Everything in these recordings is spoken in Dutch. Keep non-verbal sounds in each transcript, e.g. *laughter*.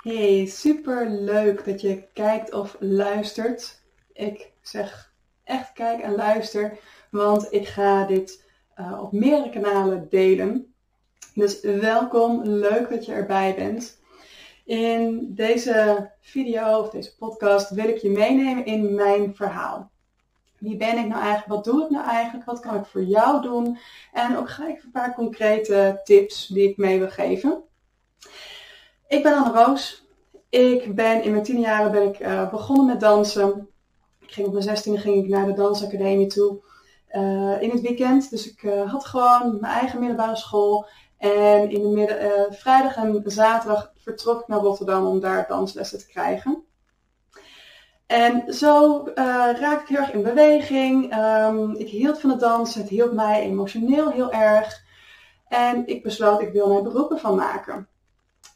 Hey, super leuk dat je kijkt of luistert. Ik zeg echt kijk en luister, want ik ga dit uh, op meerdere kanalen delen. Dus welkom, leuk dat je erbij bent. In deze video of deze podcast wil ik je meenemen in mijn verhaal. Wie ben ik nou eigenlijk? Wat doe ik nou eigenlijk? Wat kan ik voor jou doen? En ook ga ik een paar concrete tips die ik mee wil geven. Ik ben Anne Roos. Ik ben in mijn tien jaren ben ik uh, begonnen met dansen. Ik ging op mijn zestiende ging ik naar de dansacademie toe uh, in het weekend. Dus ik uh, had gewoon mijn eigen middelbare school. En in de midden, vrijdag en zaterdag vertrok ik naar Rotterdam om daar danslessen te krijgen. En zo raakte ik heel erg in beweging. Um, ik hield van het dansen. Het hielp mij emotioneel heel erg. En ik besloot, ik wil mijn beroepen van maken.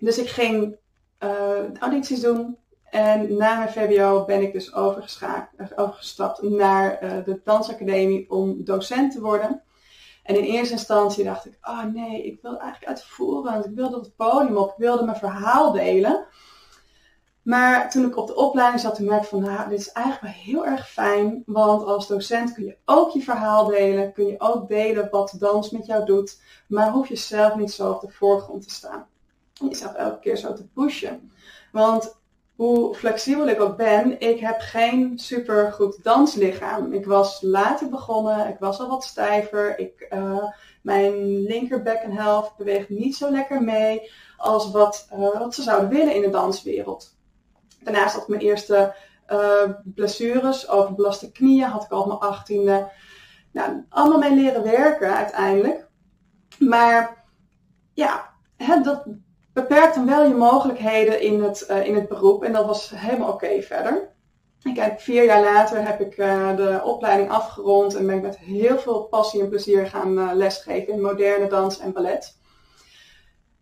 Dus ik ging uh, audities doen. En na mijn VBO ben ik dus overgestapt naar uh, de dansacademie om docent te worden. En in eerste instantie dacht ik, oh nee, ik wil eigenlijk uitvoeren, want ik wilde het podium op, ik wilde mijn verhaal delen. Maar toen ik op de opleiding zat, toen merkte ik van, nou, dit is eigenlijk wel heel erg fijn, want als docent kun je ook je verhaal delen, kun je ook delen wat dans met jou doet, maar hoef je zelf niet zo op de voorgrond te staan jezelf elke keer zo te pushen. Want hoe flexibel ik ook ben, ik heb geen super goed danslichaam. Ik was later begonnen, ik was al wat stijver. Ik, uh, mijn linker bekkenhelft beweegt niet zo lekker mee als wat, uh, wat ze zouden willen in de danswereld. Daarnaast had ik mijn eerste uh, blessures, overbelaste knieën, had ik al op mijn achttiende. Nou, allemaal mee leren werken uiteindelijk. Maar ja, dat, beperkt dan wel je mogelijkheden in het, uh, in het beroep. En dat was helemaal oké verder. Ik heb vier jaar later heb ik uh, de opleiding afgerond en ben ik met heel veel passie en plezier gaan uh, lesgeven in moderne dans en ballet.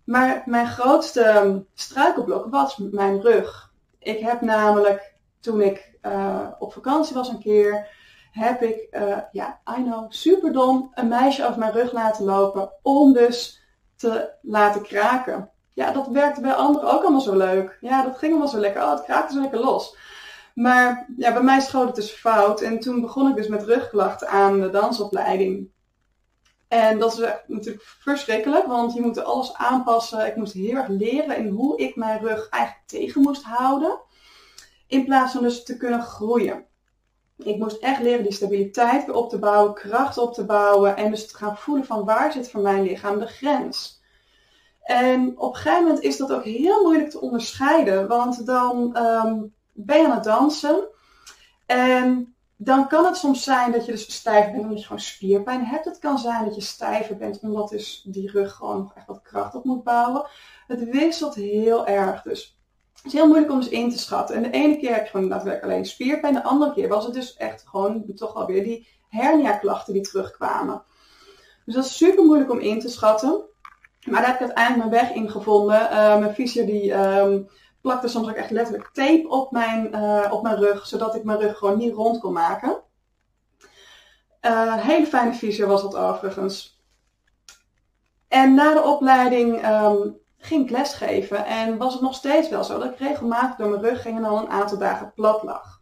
Maar mijn grootste struikelblok was mijn rug. Ik heb namelijk, toen ik op vakantie was een keer, heb ik, ja, I know, super dom, een meisje over mijn rug laten lopen om dus te laten kraken ja, dat werkte bij anderen ook allemaal zo leuk. Ja, dat ging allemaal zo lekker. Oh, het kraakte zo lekker los. Maar ja, bij mij schoot het dus fout. En toen begon ik dus met rugklachten aan de dansopleiding. En dat is natuurlijk verschrikkelijk, want je moet alles aanpassen. Ik moest heel erg leren in hoe ik mijn rug eigenlijk tegen moest houden. In plaats van dus te kunnen groeien. Ik moest echt leren die stabiliteit weer op te bouwen, kracht op te bouwen. En dus te gaan voelen van waar zit voor mijn lichaam de grens. En op een gegeven moment is dat ook heel moeilijk te onderscheiden, want dan ehm, ben je aan het dansen en dan kan het soms zijn dat je dus stijf bent omdat je gewoon spierpijn hebt. Het kan zijn dat je stijver bent omdat dus die rug gewoon nog echt wat kracht op moet bouwen. Het wisselt heel erg, dus het is heel moeilijk om dus in te schatten. En de ene keer heb je gewoon daadwerkelijk alleen spierpijn, de andere keer was het dus echt gewoon toch alweer die hernia klachten die terugkwamen. Dus dat is super moeilijk om in te schatten. Maar daar heb ik uiteindelijk mijn weg in gevonden. Uh, mijn fysio die um, plakte soms ook echt letterlijk tape op mijn, uh, op mijn rug, zodat ik mijn rug gewoon niet rond kon maken. Uh, hele fijne fysio was dat overigens. En na de opleiding um, ging ik lesgeven en was het nog steeds wel zo dat ik regelmatig door mijn rug ging en al een aantal dagen plat lag.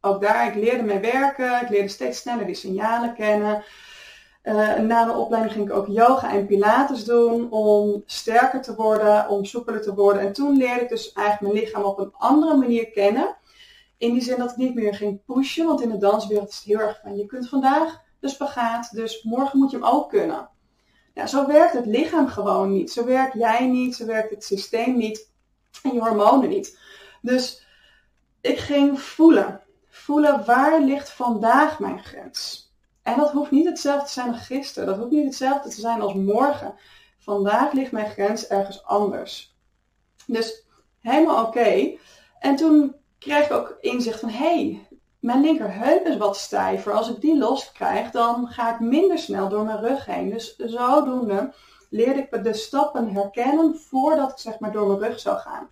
Ook daar, ik leerde mee werken, ik leerde steeds sneller die signalen kennen. Uh, na de opleiding ging ik ook yoga en pilates doen om sterker te worden, om soepeler te worden. En toen leerde ik dus eigenlijk mijn lichaam op een andere manier kennen. In die zin dat ik niet meer ging pushen, want in de danswereld is het heel erg van je kunt vandaag de spagaat, dus morgen moet je hem ook kunnen. Ja, zo werkt het lichaam gewoon niet. Zo werkt jij niet, zo werkt het systeem niet en je hormonen niet. Dus ik ging voelen. Voelen waar ligt vandaag mijn grens. En dat hoeft niet hetzelfde te zijn als gisteren. Dat hoeft niet hetzelfde te zijn als morgen. Vandaag ligt mijn grens ergens anders. Dus helemaal oké. En toen kreeg ik ook inzicht van, hé, hey, mijn linkerheup is wat stijver. Als ik die los krijg, dan ga ik minder snel door mijn rug heen. Dus zodoende leerde ik de stappen herkennen voordat ik zeg maar door mijn rug zou gaan.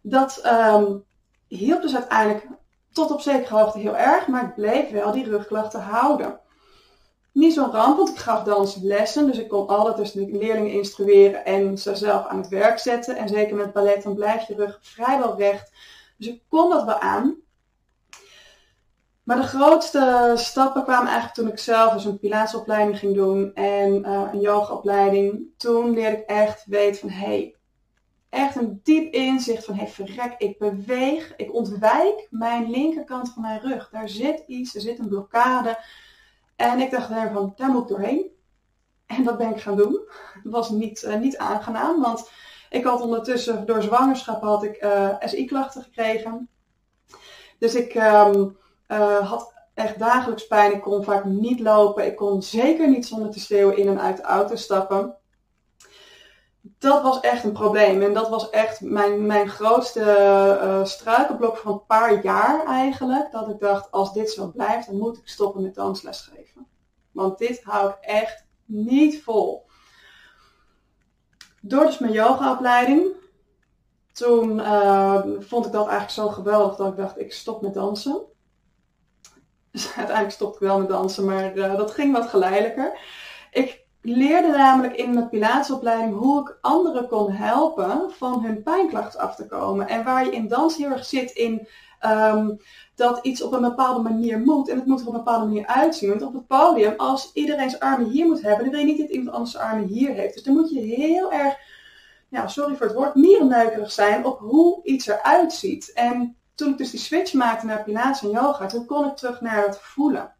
Dat um, hielp dus uiteindelijk tot op zekere hoogte heel erg, maar ik bleef wel die rugklachten houden. niet zo'n ramp, want ik gaf danslessen. Dus ik kon altijd dus de leerlingen instrueren en ze zelf aan het werk zetten. En zeker met ballet, dan blijft je rug vrijwel recht. Dus ik kon dat wel aan. Maar de grootste stappen kwamen eigenlijk toen ik zelf dus een pilatesopleiding ging doen en uh, een yogaopleiding. Toen leerde ik echt weten van, hé, hey, echt een diep inzicht van, hé, hey, verrek, ik beweeg, ik ontwijk mijn linkerkant van mijn rug. Daar zit iets, er zit een blokkade. En ik dacht van, daar moet ik doorheen. En dat ben ik gaan doen. Dat was niet, uh, niet aangenaam, want ik had ondertussen door zwangerschap had ik uh, SI-klachten gekregen. Dus ik um, uh, had echt dagelijks pijn. Ik kon vaak niet lopen. Ik kon zeker niet zonder te schreeuwen in en uit de auto stappen. Dat was echt een probleem. En dat was echt mijn, mijn grootste uh, struikelblok van een paar jaar eigenlijk. Dat ik dacht, als dit zo blijft, dan moet ik stoppen met dansles geven. Want dit hou ik echt niet vol. Door dus mijn yogaopleiding. Toen uh, vond ik dat eigenlijk zo geweldig dat ik dacht, ik stop met dansen. Dus *laughs* uiteindelijk stopte ik wel met dansen, maar uh, dat ging wat geleidelijker. Ik leerde namelijk in mijn Pilatesopleiding hoe ik anderen kon helpen van hun pijnklachten af te komen. En waar je in dans heel erg zit in um, dat iets op een bepaalde manier moet. En het moet er op een bepaalde manier uitzien. Want op het podium, als iedereen zijn armen hier moet hebben, dan wil je niet dat iemand anders zijn armen hier heeft. Dus dan moet je heel erg, ja, sorry voor het woord, mierenneukerig zijn op hoe iets eruit ziet. En toen ik dus die switch maakte naar Pilates en yoga, toen kon ik terug naar het voelen.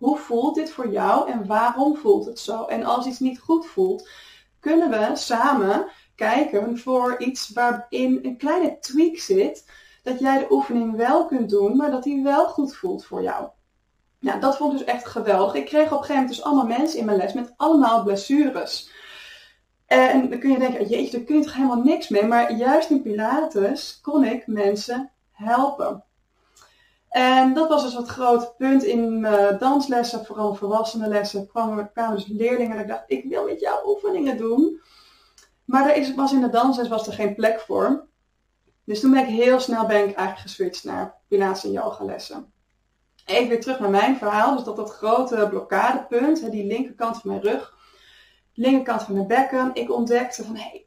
Hoe voelt dit voor jou en waarom voelt het zo? En als iets niet goed voelt, kunnen we samen kijken voor iets waarin een kleine tweak zit, dat jij de oefening wel kunt doen, maar dat die wel goed voelt voor jou. Nou, dat vond ik dus echt geweldig. Ik kreeg op een gegeven moment dus allemaal mensen in mijn les met allemaal blessures. En dan kun je denken, jeetje, daar kun je toch helemaal niks mee. Maar juist in Pilates kon ik mensen helpen. En dat was dus wat groot punt in mijn danslessen, vooral volwassenenlessen, kwamen, kwamen dus leerlingen en ik dacht, ik wil met jou oefeningen doen. Maar er is, was in de dansles was er geen plek voor. Dus toen ben ik heel snel ben ik eigenlijk geswitcht naar Pilates en yoga lessen. Even weer terug naar mijn verhaal. Dus dat dat grote blokkadepunt, die linkerkant van mijn rug, linkerkant van mijn bekken. Ik ontdekte van, hé, hey,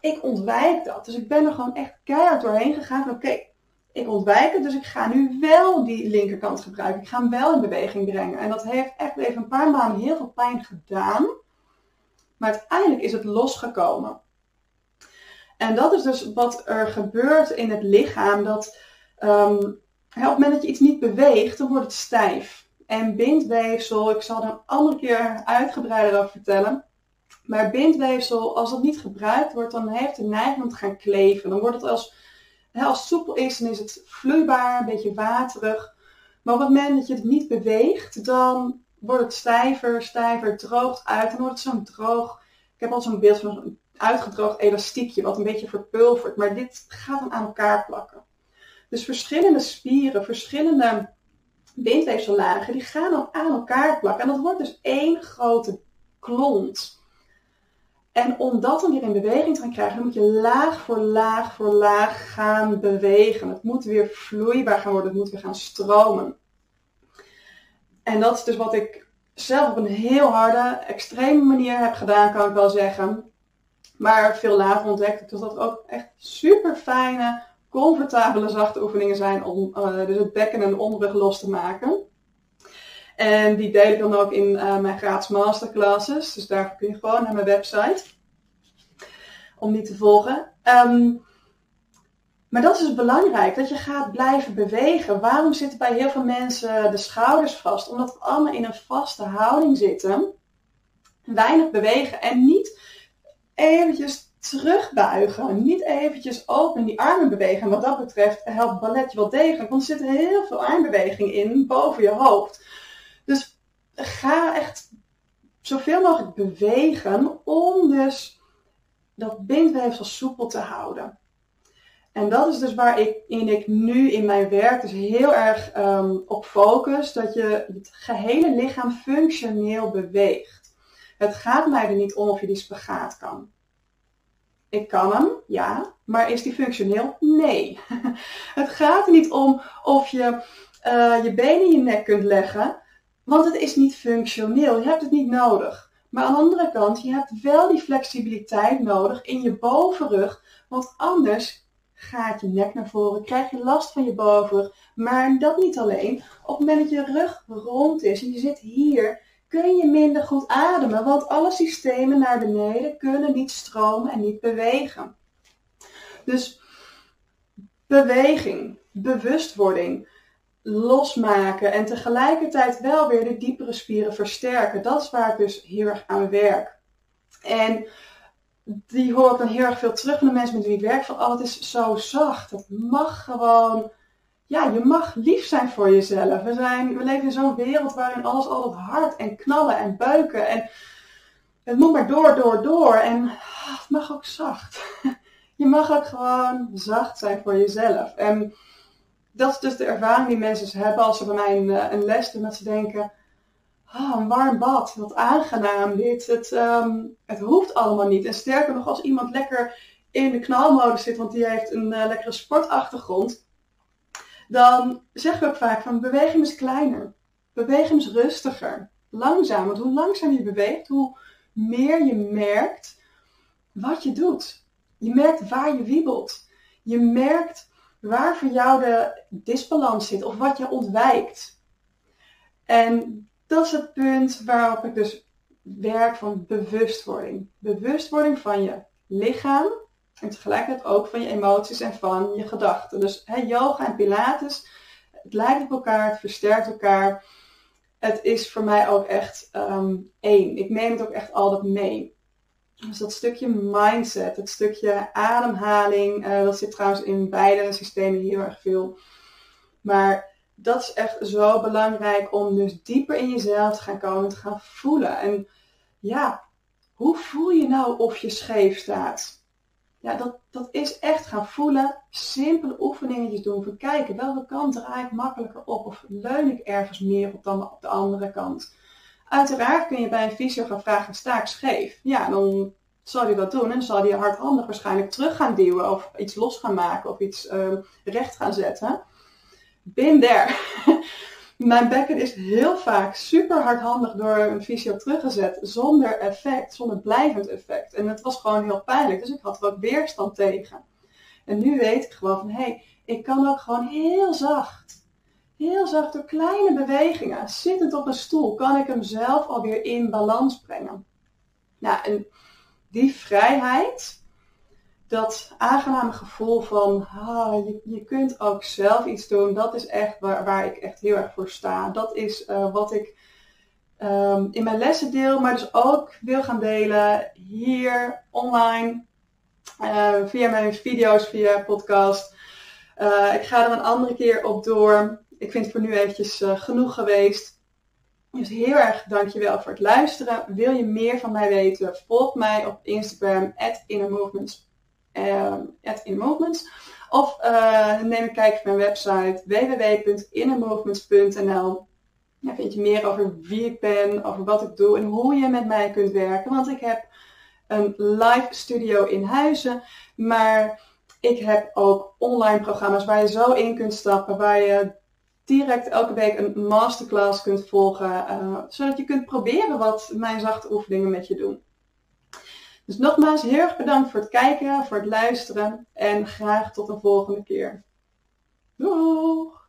ik ontwijk dat. Dus ik ben er gewoon echt keihard doorheen gegaan oké, ik ontwijk het, dus ik ga nu wel die linkerkant gebruiken. Ik ga hem wel in beweging brengen. En dat heeft echt even een paar maanden heel veel pijn gedaan. Maar uiteindelijk is het losgekomen. En dat is dus wat er gebeurt in het lichaam. Dat um, op het moment dat je iets niet beweegt, dan wordt het stijf. En bindweefsel, ik zal er een andere keer uitgebreider over vertellen. Maar bindweefsel, als het niet gebruikt wordt, dan heeft het neiging om te gaan kleven. Dan wordt het als als soepel is, dan is het vloeibaar, een beetje waterig. Maar op het moment dat je het niet beweegt, dan wordt het stijver, stijver, droogt uit. Dan wordt het zo'n droog. Ik heb al zo'n beeld van een uitgedroogd elastiekje, wat een beetje verpulvert. Maar dit gaat dan aan elkaar plakken. Dus verschillende spieren, verschillende bindweefsellagen, die gaan dan aan elkaar plakken. En dat wordt dus één grote klont. En om dat dan weer in beweging te gaan krijgen, moet je laag voor laag voor laag gaan bewegen. Het moet weer vloeibaar gaan worden, het moet weer gaan stromen. En dat is dus wat ik zelf op een heel harde, extreme manier heb gedaan, kan ik wel zeggen. Maar veel later ontdekte ik dus dat ook echt super fijne, comfortabele, zachte oefeningen zijn om uh, dus het bekken en de onderrug los te maken. En die deel ik dan ook in uh, mijn gratis masterclasses. Dus daarvoor kun je gewoon naar mijn website. Om die te volgen. Um, maar dat is dus belangrijk, dat je gaat blijven bewegen. Waarom zitten bij heel veel mensen de schouders vast? Omdat we allemaal in een vaste houding zitten. Weinig bewegen en niet eventjes terugbuigen. Niet eventjes open die armen bewegen. wat dat betreft helpt ballet wel degelijk. Want er zit heel veel armbeweging in boven je hoofd. Dus ga echt zoveel mogelijk bewegen om dus dat bindweefsel soepel te houden. En dat is dus waar ik, in ik nu in mijn werk dus heel erg um, op focus. Dat je het gehele lichaam functioneel beweegt. Het gaat mij er niet om of je die spagaat kan. Ik kan hem, ja. Maar is die functioneel? Nee. *laughs* het gaat er niet om of je uh, je benen in je nek kunt leggen. Want het is niet functioneel. Je hebt het niet nodig. Maar aan de andere kant, je hebt wel die flexibiliteit nodig in je bovenrug. Want anders gaat je nek naar voren, krijg je last van je bovenrug. Maar dat niet alleen. Op het moment dat je rug rond is en je zit hier, kun je minder goed ademen. Want alle systemen naar beneden kunnen niet stromen en niet bewegen. Dus beweging, bewustwording, losmaken en tegelijkertijd wel weer de diepere spieren versterken. Dat is waar ik dus heel erg aan werk. En die hoor ik dan heel erg veel terug van de mensen met wie ik werk. Van, oh, het is zo zacht. Het mag gewoon, ja, je mag lief zijn voor jezelf. We, zijn, we leven in zo'n wereld waarin alles altijd hard en knallen en buiken. En het moet maar door, door, door. En oh, het mag ook zacht. *laughs* Je mag ook gewoon zacht zijn voor jezelf. En dat is dus de ervaring die mensen hebben als ze bij mij een, eh, een les doen. Dat ze denken, oh, een warm bad, wat aangenaam dit. Het, um, het hoeft allemaal niet. En sterker nog, als iemand lekker in de knalmodus zit, want die heeft een uh, lekkere sportachtergrond. Dan zeg ik ook vaak van hem eens kleiner. Hem eens rustiger. Langzaam. Want hoe langzaam je beweegt, hoe meer je merkt wat je doet. Je merkt waar je wiebelt. Je merkt waar voor jou de disbalans zit of wat je ontwijkt. En dat is het punt waarop ik dus werk van bewustwording. Bewustwording van je lichaam en tegelijkertijd ook van je emoties en van je gedachten. Dus yoga en pilates, het lijkt op elkaar, het versterkt elkaar. Het is voor mij ook echt um, één. Ik neem het ook echt altijd mee. Dus dat stukje mindset, het stukje ademhaling, uh, dat zit trouwens in beide systemen heel erg veel. Maar dat is echt zo belangrijk om dus dieper in jezelf te gaan komen, te gaan voelen. En ja, hoe voel je nou of je scheef staat? Ja, dat, dat is echt gaan voelen. Simpele oefeningetjes doen. Van kijken, welke kant draai ik makkelijker op? Of leun ik ergens meer op dan op de andere kant? Uiteraard kun je bij een fysio gaan vragen, sta ik scheef? Ja, dan zal hij dat doen en zal hij hardhandig waarschijnlijk terug gaan duwen of iets los gaan maken of iets uh, recht gaan zetten. Bin there. *laughs* Mijn bekken is heel vaak super hardhandig door een fysio teruggezet zonder effect, zonder blijvend effect. En het was gewoon heel pijnlijk, dus ik had ook weerstand tegen. En nu weet ik gewoon van hé, hey, ik kan ook gewoon heel zacht Heel zacht door kleine bewegingen, zittend op een stoel, kan ik hem zelf alweer in balans brengen. Nou, en die vrijheid, dat aangename gevoel van ah, je, je kunt ook zelf iets doen, dat is echt waar, waar ik echt heel erg voor sta. Dat is uh, wat ik um, in mijn lessen deel, maar dus ook wil gaan delen hier online, uh, via mijn video's, via podcast. Uh, ik ga er een andere keer op door ik vind het voor nu eventjes uh, genoeg geweest. Dus heel erg dankjewel voor het luisteren. Wil je meer van mij weten? Volg mij op Instagram at innermovements. Uh, innermovements. Of uh, neem een kijkje op mijn website www.innermovements.nl. Daar vind je meer over wie ik ben, over wat ik doe en hoe je met mij kunt werken. Want ik heb een live studio in huizen, maar ik heb ook online programma's waar je zo in kunt stappen, waar je direct elke week een masterclass kunt volgen, uh, zodat je kunt proberen wat mijn zachte oefeningen met je doen. Dus nogmaals, heel erg bedankt voor het kijken, voor het luisteren en graag tot een volgende keer. Doeg!